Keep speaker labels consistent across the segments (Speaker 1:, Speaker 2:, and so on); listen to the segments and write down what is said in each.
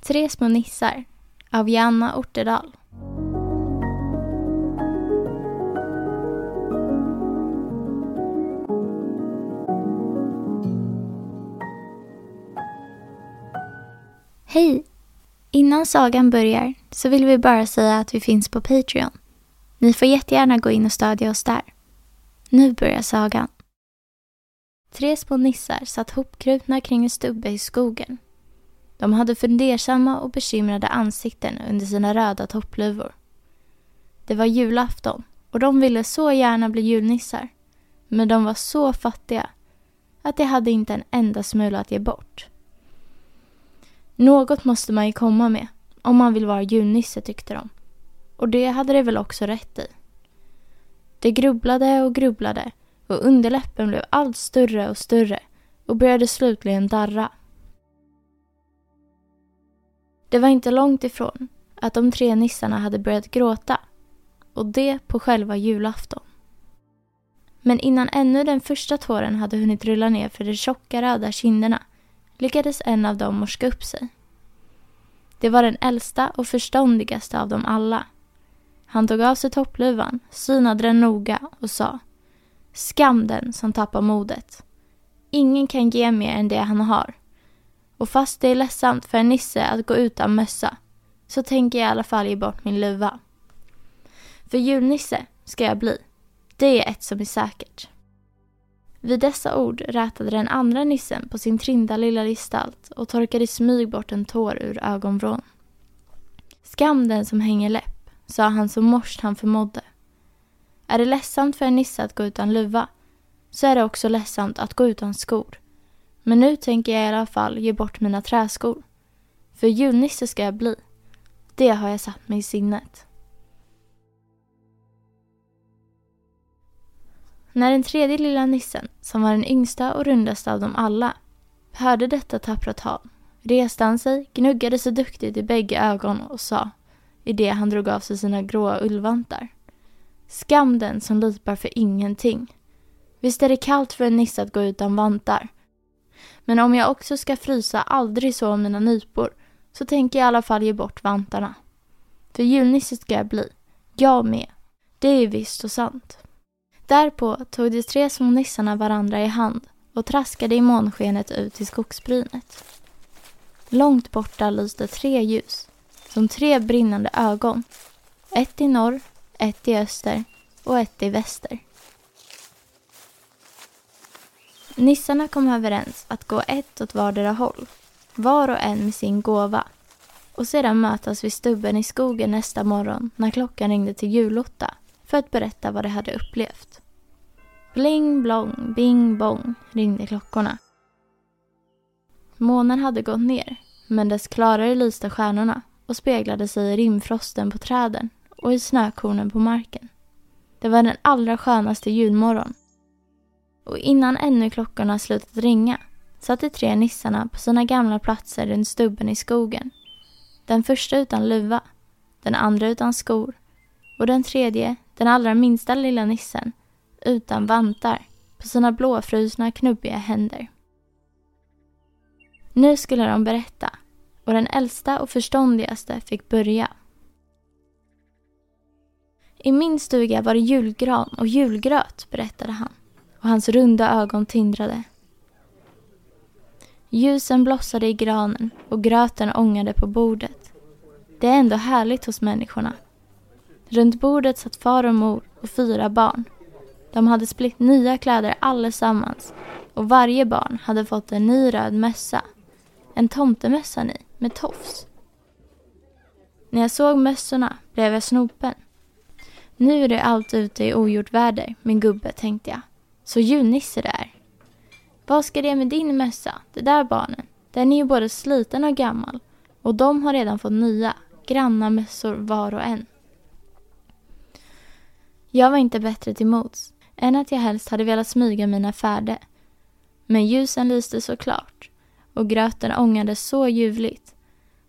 Speaker 1: Tre små nissar av Janna Ortedal. Hej! Innan sagan börjar så vill vi bara säga att vi finns på Patreon. Ni får jättegärna gå in och stödja oss där. Nu börjar sagan. Tre små nissar satt hopkrutna kring en stubbe i skogen. De hade fundersamma och bekymrade ansikten under sina röda toppluvor. Det var julafton och de ville så gärna bli julnissar. Men de var så fattiga att de hade inte en enda smula att ge bort. Något måste man ju komma med om man vill vara julnisse tyckte de. Och det hade de väl också rätt i. De grubblade och grubblade och underläppen blev allt större och större och började slutligen darra. Det var inte långt ifrån att de tre nissarna hade börjat gråta och det på själva julafton. Men innan ännu den första tåren hade hunnit rulla ner för de tjocka röda kinderna lyckades en av dem morska upp sig. Det var den äldsta och förståndigaste av dem alla. Han tog av sig toppluvan, synade den noga och sa Skam den som tappar modet. Ingen kan ge mer än det han har. Och fast det är ledsamt för en nisse att gå utan mössa så tänker jag i alla fall ge bort min luva. För julnisse ska jag bli. Det är ett som är säkert. Vid dessa ord rätade den andra nissen på sin trinda lilla gestalt och torkade i smyg bort en tår ur ögonvrån. Skam den som hänger läpp, sa han så morst han förmådde. Är det ledsamt för en nisse att gå utan luva så är det också ledsamt att gå utan skor. Men nu tänker jag i alla fall ge bort mina träskor. För julnisse ska jag bli. Det har jag satt mig i sinnet. När den tredje lilla nissen, som var den yngsta och rundaste av dem alla, hörde detta tappra tal reste han sig, gnuggade sig duktigt i bägge ögon och sa, i det han drog av sig sina gråa ullvantar. Skam den som lipar för ingenting. Visst är det kallt för en nisse att gå utan vantar. Men om jag också ska frysa aldrig så om mina nypor så tänker jag i alla fall ge bort vantarna. För julnisse ska jag bli. Jag med. Det är visst och sant. Därpå tog de tre små nissarna varandra i hand och traskade i månskenet ut i skogsbrynet. Långt borta lyste tre ljus, som tre brinnande ögon. Ett i norr, ett i öster och ett i väster. Nissarna kom överens att gå ett åt vardera håll, var och en med sin gåva och sedan mötas vid stubben i skogen nästa morgon när klockan ringde till julotta för att berätta vad de hade upplevt. Bling blong, bing bong ringde klockorna. Månen hade gått ner, men dess klarare lyste stjärnorna och speglade sig i rimfrosten på träden och i snökornen på marken. Det var den allra skönaste julmorgon. Och innan ännu klockorna slutat ringa satt de tre nissarna på sina gamla platser runt stubben i skogen. Den första utan luva, den andra utan skor och den tredje, den allra minsta lilla nissen, utan vantar på sina blåfrusna knubbiga händer. Nu skulle de berätta och den äldsta och förståndigaste fick börja. I min stuga var det julgran och julgröt, berättade han och hans runda ögon tindrade. Ljusen blossade i granen och gröten ångade på bordet. Det är ändå härligt hos människorna. Runt bordet satt far och mor och fyra barn. De hade splitt nya kläder allesammans och varje barn hade fått en ny röd mössa. En tomtemössa ni, med tofs. När jag såg mössorna blev jag snopen. Nu är det allt ute i ogjort väder, min gubbe, tänkte jag. Så julnisse det är. Vad ska det med din mössa, det där barnen? Den är ju både sliten och gammal. Och de har redan fått nya, granna mössor var och en. Jag var inte bättre till mods än att jag helst hade velat smyga mina färde. Men ljusen lyste så klart och gröten ångade så ljuvligt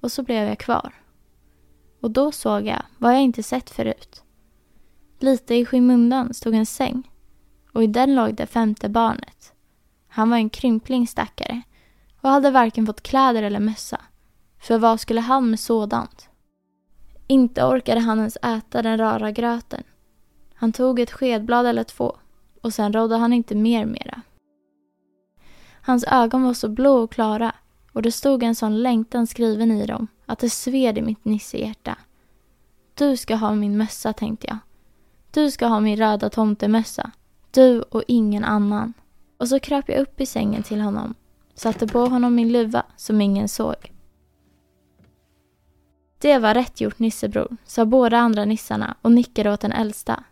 Speaker 1: och så blev jag kvar. Och då såg jag vad jag inte sett förut. Lite i skymundan stod en säng och i den låg det femte barnet. Han var en krympling stackare och hade varken fått kläder eller mössa. För vad skulle han med sådant? Inte orkade han ens äta den rara gröten. Han tog ett skedblad eller två och sen rådde han inte mer mera. Hans ögon var så blå och klara och det stod en sån längtan skriven i dem att det sved i mitt nissehjärta. Du ska ha min mössa, tänkte jag. Du ska ha min röda tomtemössa. Du och ingen annan. Och så kröp jag upp i sängen till honom, satte på honom min luva som ingen såg. Det var rätt gjort nissebror, sa båda andra nissarna och nickade åt den äldsta.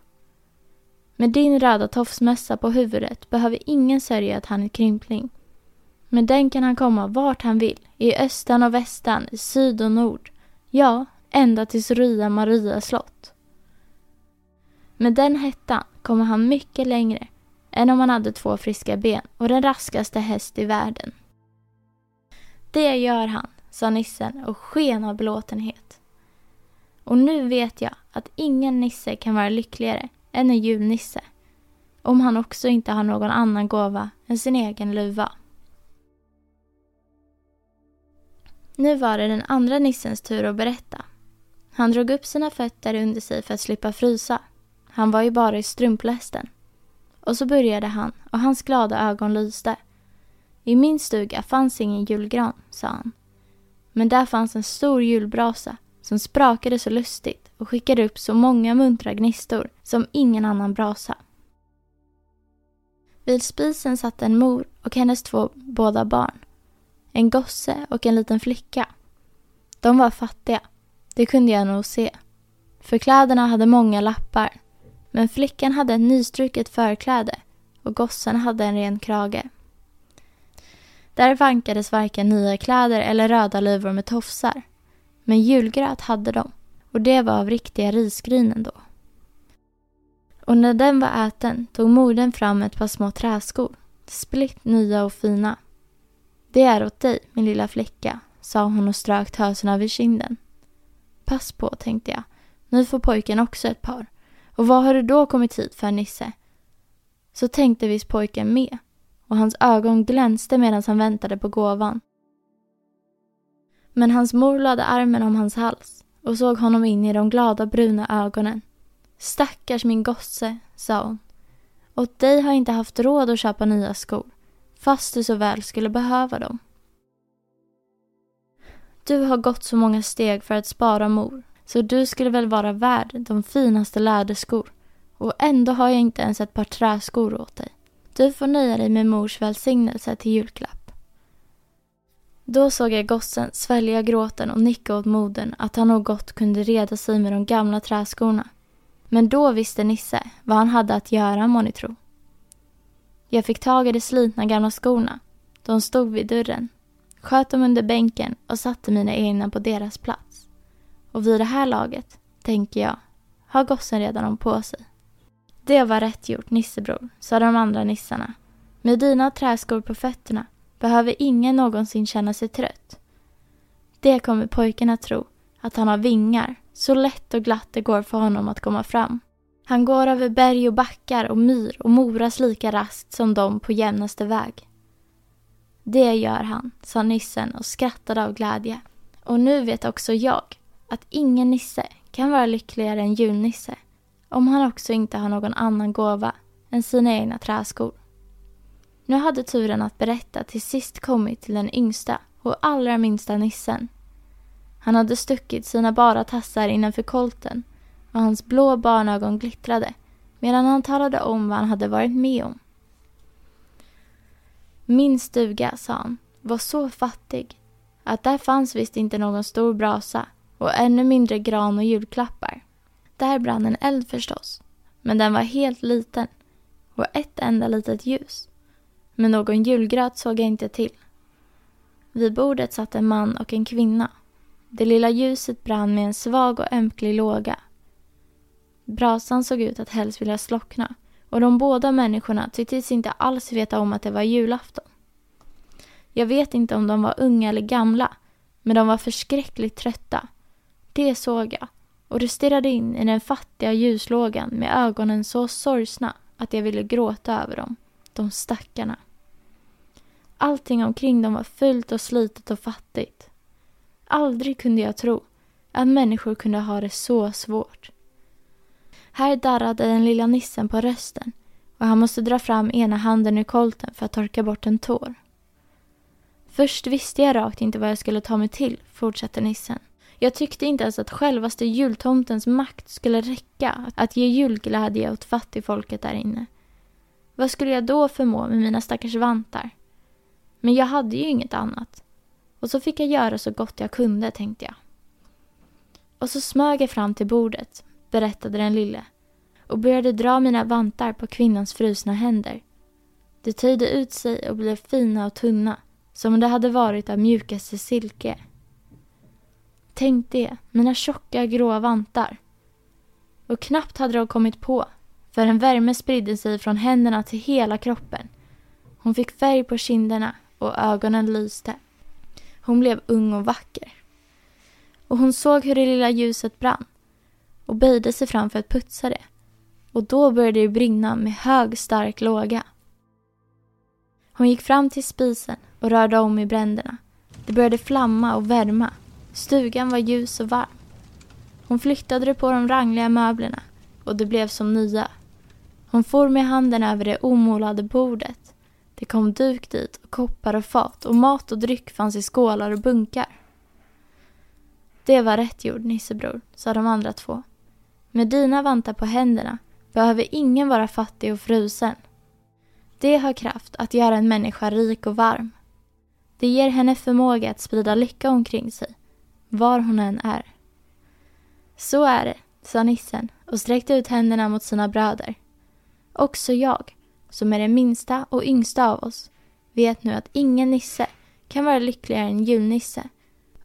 Speaker 1: Med din röda tofsmössa på huvudet behöver ingen sörja att han är krympling. Med den kan han komma vart han vill, i östan och västan, i syd och nord. Ja, ända till Ria Maria slott. Med den hettan kommer han mycket längre än om han hade två friska ben och den raskaste häst i världen. Det gör han, sa nissen och sken av belåtenhet. Och nu vet jag att ingen nisse kan vara lyckligare än en julnisse om han också inte har någon annan gåva än sin egen luva. Nu var det den andra nissens tur att berätta. Han drog upp sina fötter under sig för att slippa frysa. Han var ju bara i strumplästen. Och så började han och hans glada ögon lyste. I min stuga fanns ingen julgran, sa han. Men där fanns en stor julbrasa som sprakade så lustigt och skickade upp så många muntra gnistor som ingen annan brasa. Vid spisen satt en mor och hennes två båda barn. En gosse och en liten flicka. De var fattiga, det kunde jag nog se. För kläderna hade många lappar men flickan hade ett nystruket förkläde och gossen hade en ren krage. Där vankades varken nya kläder eller röda luvor med tofsar. Men julgröt hade de och det var av riktiga risgrynen då. Och när den var äten tog modern fram ett par små träskor, splitt nya och fina. Det är åt dig, min lilla flicka, sa hon och strök tösen över kinden. Pass på, tänkte jag. Nu får pojken också ett par. Och vad har du då kommit hit för, Nisse? Så tänkte visst pojken med och hans ögon glänste medan han väntade på gåvan. Men hans mor lade armen om hans hals och såg honom in i de glada bruna ögonen. Stackars min gosse, sa hon. Åt dig har jag inte haft råd att köpa nya skor, fast du så väl skulle behöva dem. Du har gått så många steg för att spara mor, så du skulle väl vara värd de finaste läderskor. Och ändå har jag inte ens ett par träskor åt dig. Du får nöja dig med mors välsignelse till julklapp. Då såg jag gossen svälja gråten och nicka åt modern att han nog gott kunde reda sig med de gamla träskorna. Men då visste Nisse vad han hade att göra må ni tro. Jag fick tag i de slitna gamla skorna. De stod vid dörren. Sköt dem under bänken och satte mina egna på deras plats. Och vid det här laget, tänker jag, har gossen redan dem på sig. Det var rätt gjort, nissebror, sa de andra nissarna Med dina träskor på fötterna behöver ingen någonsin känna sig trött. Det kommer pojken att tro, att han har vingar, så lätt och glatt det går för honom att komma fram. Han går över berg och backar och myr och moras lika raskt som dem på jämnaste väg. Det gör han, sa nissen och skrattade av glädje. Och nu vet också jag att ingen nisse kan vara lyckligare än julnisse om han också inte har någon annan gåva än sina egna träskor. Nu hade turen att berätta till sist kommit till den yngsta och allra minsta nissen. Han hade stuckit sina bara tassar innanför kolten och hans blå barnögon glittrade medan han talade om vad han hade varit med om. Min stuga, sa han, var så fattig att där fanns visst inte någon stor brasa och ännu mindre gran och julklappar. Där brann en eld förstås, men den var helt liten och ett enda litet ljus. Men någon julgröt såg jag inte till. Vid bordet satt en man och en kvinna. Det lilla ljuset brann med en svag och ömklig låga. Brasan såg ut att helst vilja slockna och de båda människorna tycktes inte alls veta om att det var julafton. Jag vet inte om de var unga eller gamla, men de var förskräckligt trötta. Det såg jag och det stirrade in i den fattiga ljuslågan med ögonen så sorgsna att jag ville gråta över dem, de stackarna. Allting omkring dem var fult och slitet och fattigt. Aldrig kunde jag tro att människor kunde ha det så svårt. Här darrade den lilla nissen på rösten och han måste dra fram ena handen ur kolten för att torka bort en tår. Först visste jag rakt inte vad jag skulle ta mig till, fortsatte nissen. Jag tyckte inte ens att självaste jultomtens makt skulle räcka att ge julglädje åt fattigfolket där inne. Vad skulle jag då förmå med mina stackars vantar? Men jag hade ju inget annat. Och så fick jag göra så gott jag kunde, tänkte jag. Och så smög jag fram till bordet, berättade den lille och började dra mina vantar på kvinnans frusna händer. De töjde ut sig och blev fina och tunna, som om det hade varit av mjukaste silke. Tänk det, mina tjocka gråa vantar. Och knappt hade de kommit på, för en värme spridde sig från händerna till hela kroppen. Hon fick färg på kinderna och ögonen lyste. Hon blev ung och vacker. Och hon såg hur det lilla ljuset brann och böjde sig fram för att putsa det. Och då började det brinna med hög stark låga. Hon gick fram till spisen och rörde om i bränderna. Det började flamma och värma. Stugan var ljus och varm. Hon flyttade det på de rangliga möblerna och det blev som nya. Hon for med handen över det omålade bordet. Det kom duk dit och koppar och fat och mat och dryck fanns i skålar och bunkar. Det var rätt gjord, Nissebror, sa de andra två. Med dina vantar på händerna behöver ingen vara fattig och frusen. Det har kraft att göra en människa rik och varm. Det ger henne förmåga att sprida lycka omkring sig, var hon än är. Så är det, sa nissen och sträckte ut händerna mot sina bröder. Också jag, som är den minsta och yngsta av oss, vet nu att ingen nisse kan vara lyckligare än julnisse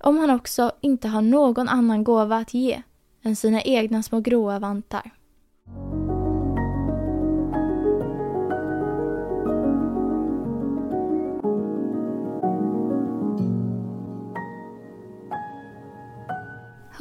Speaker 1: om han också inte har någon annan gåva att ge än sina egna små gråa vantar.